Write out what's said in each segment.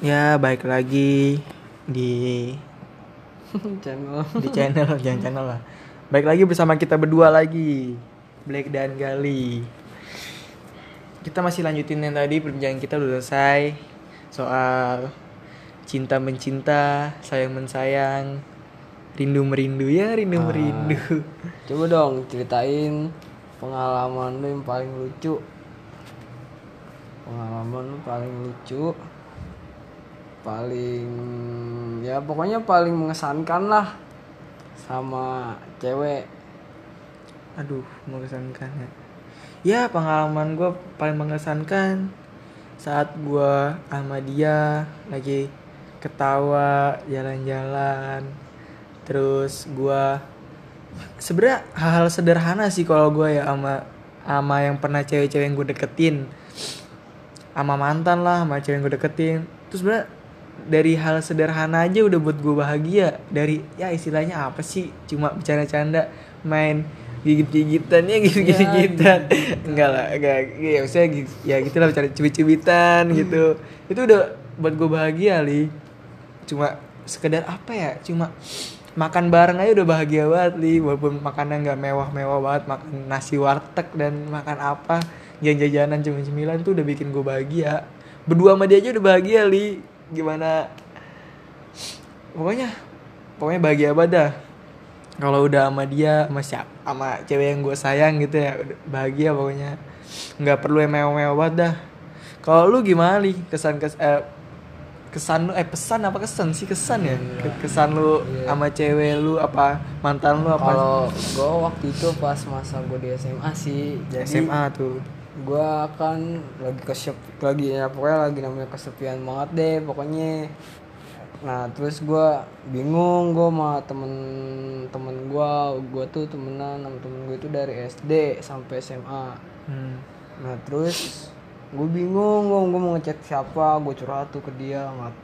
Ya, baik lagi di channel di channel jangan channel lah. Baik lagi bersama kita berdua lagi, Black dan Gali. Kita masih lanjutin yang tadi perbincangan kita udah selesai soal cinta mencinta, sayang mensayang, rindu merindu ya rindu Ah. merindu. coba dong ceritain pengalaman lu yang paling lucu pengalaman lu paling lucu paling ya pokoknya paling mengesankan lah sama cewek Aduh, mengesankan ya. Ya, pengalaman gue paling mengesankan saat gue sama dia lagi ketawa jalan-jalan. Terus gue sebenarnya hal-hal sederhana sih kalau gue ya sama sama yang pernah cewek-cewek yang gue deketin sama mantan lah sama cewek yang gue deketin terus sebenarnya dari hal sederhana aja udah buat gue bahagia. Dari ya istilahnya apa sih? Cuma bercanda-canda main gigit-gigitan ya gigit-gigitan. Enggak lah enggak. Ya maksudnya ya gitu lah bercanda cubit-cubitan gitu. Itu udah buat gue bahagia li. Cuma sekedar apa ya? Cuma makan bareng aja udah bahagia banget li. Walaupun makannya nggak mewah-mewah banget makan nasi warteg dan makan apa jajan-jajanan cemilan tuh udah bikin gue bahagia. Berdua sama dia aja udah bahagia li gimana pokoknya pokoknya bahagia banget dah. Kalau udah sama dia sama siap sama cewek yang gue sayang gitu ya bahagia pokoknya. Nggak perlu yang mewah-mewah banget dah. Kalau lu gimana li? Kesan kes eh, kesan lu eh pesan apa? Kesan sih kesan ya? Ke- kesan lu sama cewek lu apa? Mantan lu apa? Kalau gue waktu itu pas masa gue di SMA sih jadi SMA tuh gue kan lagi kesep lagi ya pokoknya lagi namanya kesepian banget deh pokoknya. Nah terus gue bingung gue sama temen-temen gue gue tuh temenan sama temen gue itu dari SD sampai SMA hmm. nah terus gue bingung gue gue mau ngechat siapa gue curhat tuh ke dia nggak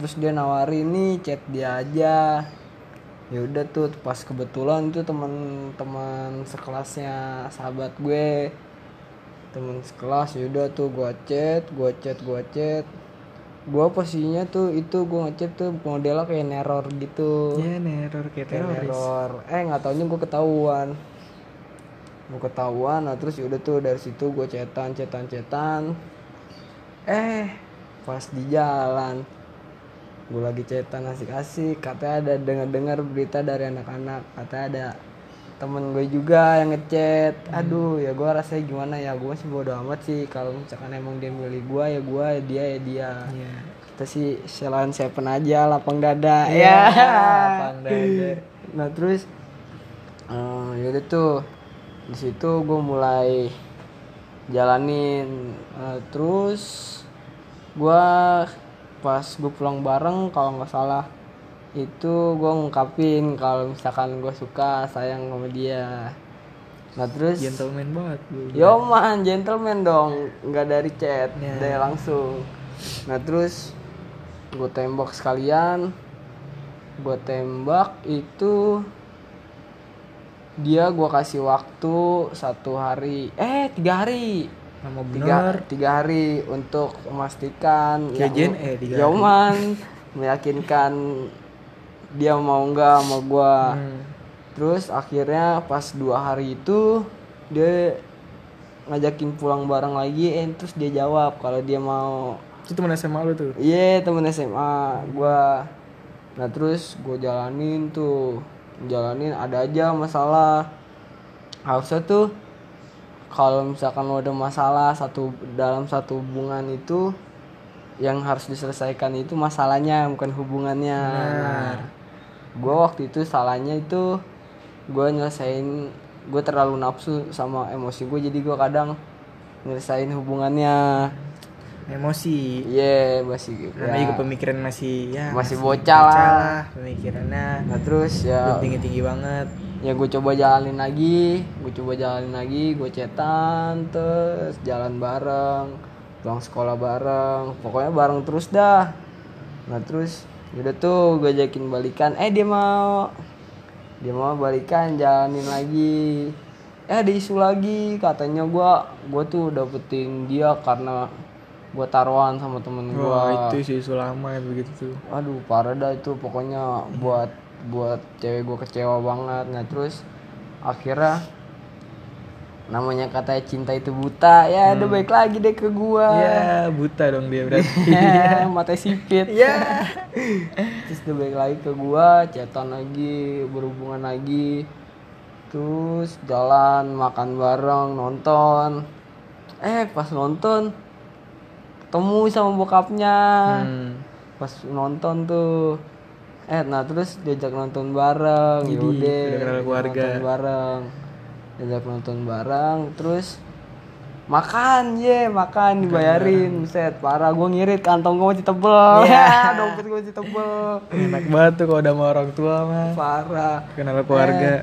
terus dia nawarin nih chat dia aja. Ya udah tuh pas kebetulan itu teman-teman sekelasnya sahabat gue temen sekelas ya udah tuh gue chat gue chat gue chat. Gue posisinya tuh itu gue ngechat tuh modelnya kayak neror gitu. Ya neror kayak kayak neror. Eh nggak taunya gue ketahuan. Gue ketahuan nah terus udah tuh dari situ gue cetan cetan cetan eh pas di jalan gue lagi cetan asik-asik. Katanya ada dengar-dengar berita dari anak-anak. Katanya ada temen gue juga yang ngechat. Aduh ya gue rasanya gimana ya? Gue masih bodo amat sih kalau misalkan emang dia milih gue ya gue dia ya dia. Iya. kita sih selain seven aja lapang dada. Iya, ya. Lapang dada. nah terus eh, yaudah tuh. Di situ gue mulai jalanin. Eh, terus gue pas gue pulang bareng kalau nggak salah itu gue ngungkapin kalau misalkan gue suka sayang sama dia. Nah terus? Gentleman banget lu. Yo man, gentleman dong, nggak dari chat, Ya. dari langsung. Nah terus? Gue tembak sekalian, gue tembak itu dia gue kasih waktu satu hari, eh tiga hari, tiga, bener. tiga hari untuk memastikan Kayak Jen, eh, tiga hari. man, meyakinkan dia mau nggak sama gue. Hmm. Terus akhirnya pas dua hari itu dia ngajakin pulang bareng lagi, eh, terus dia jawab kalau dia mau. itu temen SMA lu tuh Iya temen SMA gua. Nah terus gue jalanin tuh, jalanin ada aja masalah. Harusnya tuh kalau misalkan lo ada masalah satu dalam satu hubungan itu yang harus diselesaikan itu masalahnya bukan hubungannya. Nah, gue waktu itu salahnya itu gue nyelesain gue terlalu nafsu sama emosi gue jadi gue kadang nyelesain hubungannya. Emosi. Iya masih namanya ya, juga pemikiran masih ya masih bocah lah. pemikirannya. Nah terus ya. Tinggi tinggi banget. Ya gue coba jalanin lagi gue coba jalanin lagi gue cetan terus jalan bareng pulang sekolah bareng pokoknya bareng terus dah. Nah terus udah tuh gue ajakin balikan. Eh dia mau dia mau balikan jalanin lagi. Eh ada isu lagi katanya gue gue tuh dapetin dia karena gue taruhan sama temen gue Wah itu sih isu lama ya begitu tuh. aduh parah dah itu. Pokoknya buat buat cewek gue kecewa banget. Nah terus akhirnya namanya katanya cinta itu buta. Ya udah baik lagi deh ke gue Ya buta dong dia berarti. mata sipit. Ya. terus udah balik lagi ke gua chatan lagi berhubungan lagi. Terus jalan makan bareng nonton. Eh pas nonton ketemu sama bokapnya. Hmm. pas nonton tuh. Eh nah terus diajak nonton bareng. Jadi, yaudah keluarga. nonton bareng diajak nonton bareng terus makan ye makan dibayarin set parah gue ngirit kantong gue masih tebel Iya. ya dompet gue masih tebel Enak banget tuh kalau udah sama orang tua mah. parah Kenal keluarga.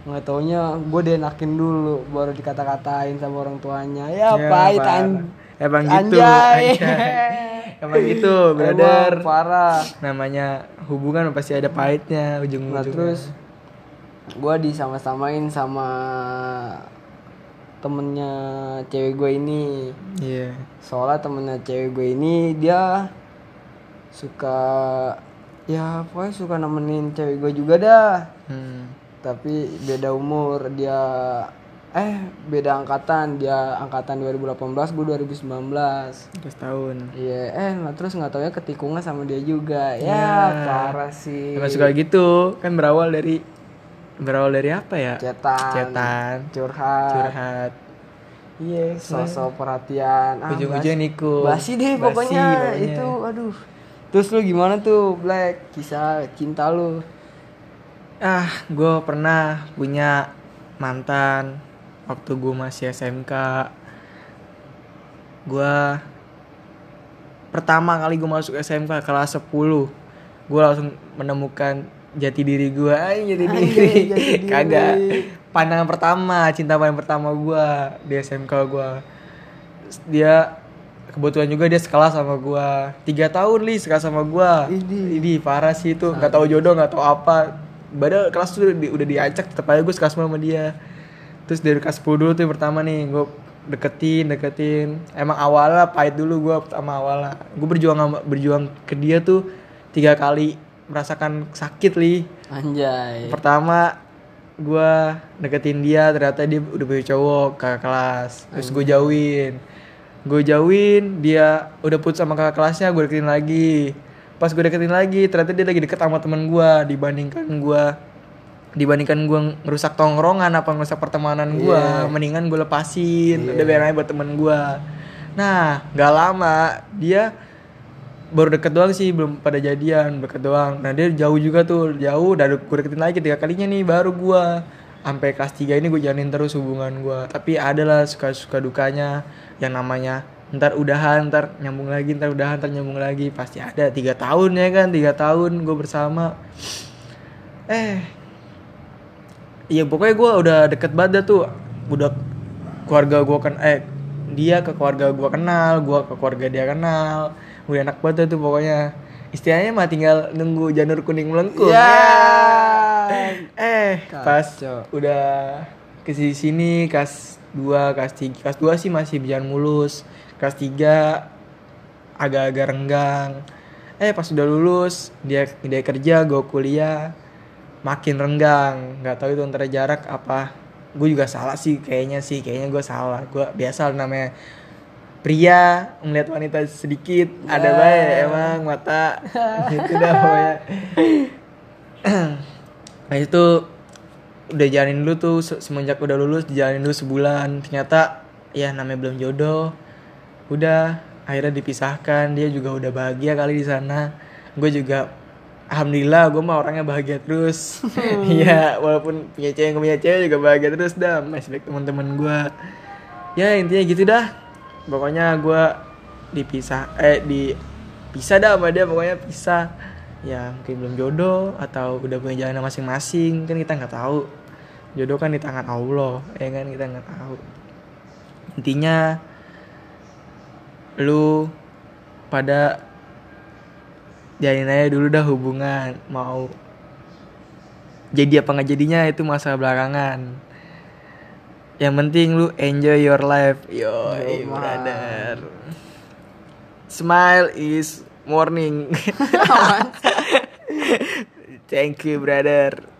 nggak taunya gue dienakin dulu baru dikata-katain sama orang tuanya ya, Ya, pahit an- Emang gitu. anjay anjay. Emang gitu, brother. Emang parah Namanya hubungan pasti ada pahitnya nah ujung-ujungnya. terus gue disama-samain sama temennya cewek gue ini Iya. soalnya temennya cewek gue ini dia suka ya pokoknya suka nemenin cewek gue juga dah Hmm. tapi beda umur dia eh beda angkatan dia angkatan 2018 gue 2019 Terus tahun. iya eh nah terus nggak taunya ketikungnya sama dia juga ya Ya. parah sih Emang suka gitu, kan berawal dari berawal dari apa ya? cetan Cetan, curhat curhat. Iya, sosok perhatian ah, ujung-ujungnya basi- nikung. basi deh Basi pokoknya, pokoknya. itu aduh terus lu gimana tuh Black kisah cinta lu Ah, gue pernah punya mantan waktu gue masih SMK. Gue pertama kali gue masuk SMK kelas 10 gue langsung menemukan jati diri gue ay jati diri. jati diri. kagak. Pandangan pertama cinta paling pertama gue di SMK gue dia kebetulan juga dia sekolah sama gue tiga tahun li sekolah sama gue ini parah sih itu. Nggak tahu jodoh nggak tahu apa. Padahal kelas tuh udah, di- udah diacak tetap aja gue suka sama dia. Terus dari kelas 10 dulu tuh yang pertama nih gue deketin deketin. Emang awalnya pahit dulu gue pertama awalnya. Gue berjuang sama- berjuang ke dia tuh tiga kali merasakan sakit li. Anjay. Pertama gue deketin dia ternyata dia udah punya cowok kakak kelas. Terus gue jauhin. Gue jauhin dia udah putus sama kakak kelasnya gue deketin lagi. Pas gue deketin lagi ternyata dia lagi deket sama temen gue dibandingkan gue dibandingkan gue ngerusak tongkrongan apa ngerusak pertemanan gue mendingan gue lepasin. Udah biar aja buat temen gue nah nggak lama dia baru deket doang sih belum pada jadian deket doang. Nah dia jauh juga tuh jauh. Udah gue deketin lagi tiga kalinya nih baru gua. Sampai kelas 3 ini gue jalanin terus hubungan gua. Tapi ada lah suka suka dukanya yang namanya ntar udahan ntar nyambung lagi ntar udahan ntar nyambung lagi. Pasti ada. Tiga tahun ya kan tiga tahun gue bersama. Eh Iya pokoknya gue udah deket banget tuh. Udah keluarga gue kan eh dia ke keluarga gue kenal gue ke keluarga dia kenal udah enak banget tuh pokoknya. Istilahnya mah tinggal nunggu janur kuning melengkung. Ya. eh pas Kacau. udah ke sini sini kelas 2 kelas 3 kelas 2 sih masih berjalan mulus. Kelas 3 agak-agak renggang. Eh pas udah lulus dia dia kerja gue kuliah makin renggang. Nggak tahu itu antara jarak apa. Gue juga salah sih kayaknya sih kayaknya gue salah. Gue biasa namanya pria melihat wanita sedikit ada baik emang mata. Gitu dah pokoknya. Nah itu udah jalanin dulu tuh se- semenjak udah lulus dijalanin dulu sebulan. Ternyata ya namanya belum jodoh. Udah akhirnya dipisahkan. Dia juga udah bahagia kali di sana. Gue juga alhamdulillah gue mah orangnya bahagia terus. Iya walaupun punya cewek punya cewek juga bahagia terus dah masih baik teman-teman gue ya intinya gitu dah pokoknya gue dipisah eh dipisah dah sama dia pokoknya pisah. Ya mungkin belum jodoh atau udah punya jalan masing-masing kan kita nggak tahu. Jodoh kan di tangan Allah ya kan? Kita nggak tahu. Intinya lu pada jalin aja dulu dah hubungan mau jadi apa nggak jadinya itu masalah belakangan yang penting lu enjoy your life. Yo brother. Smile is morning. Thank you brother.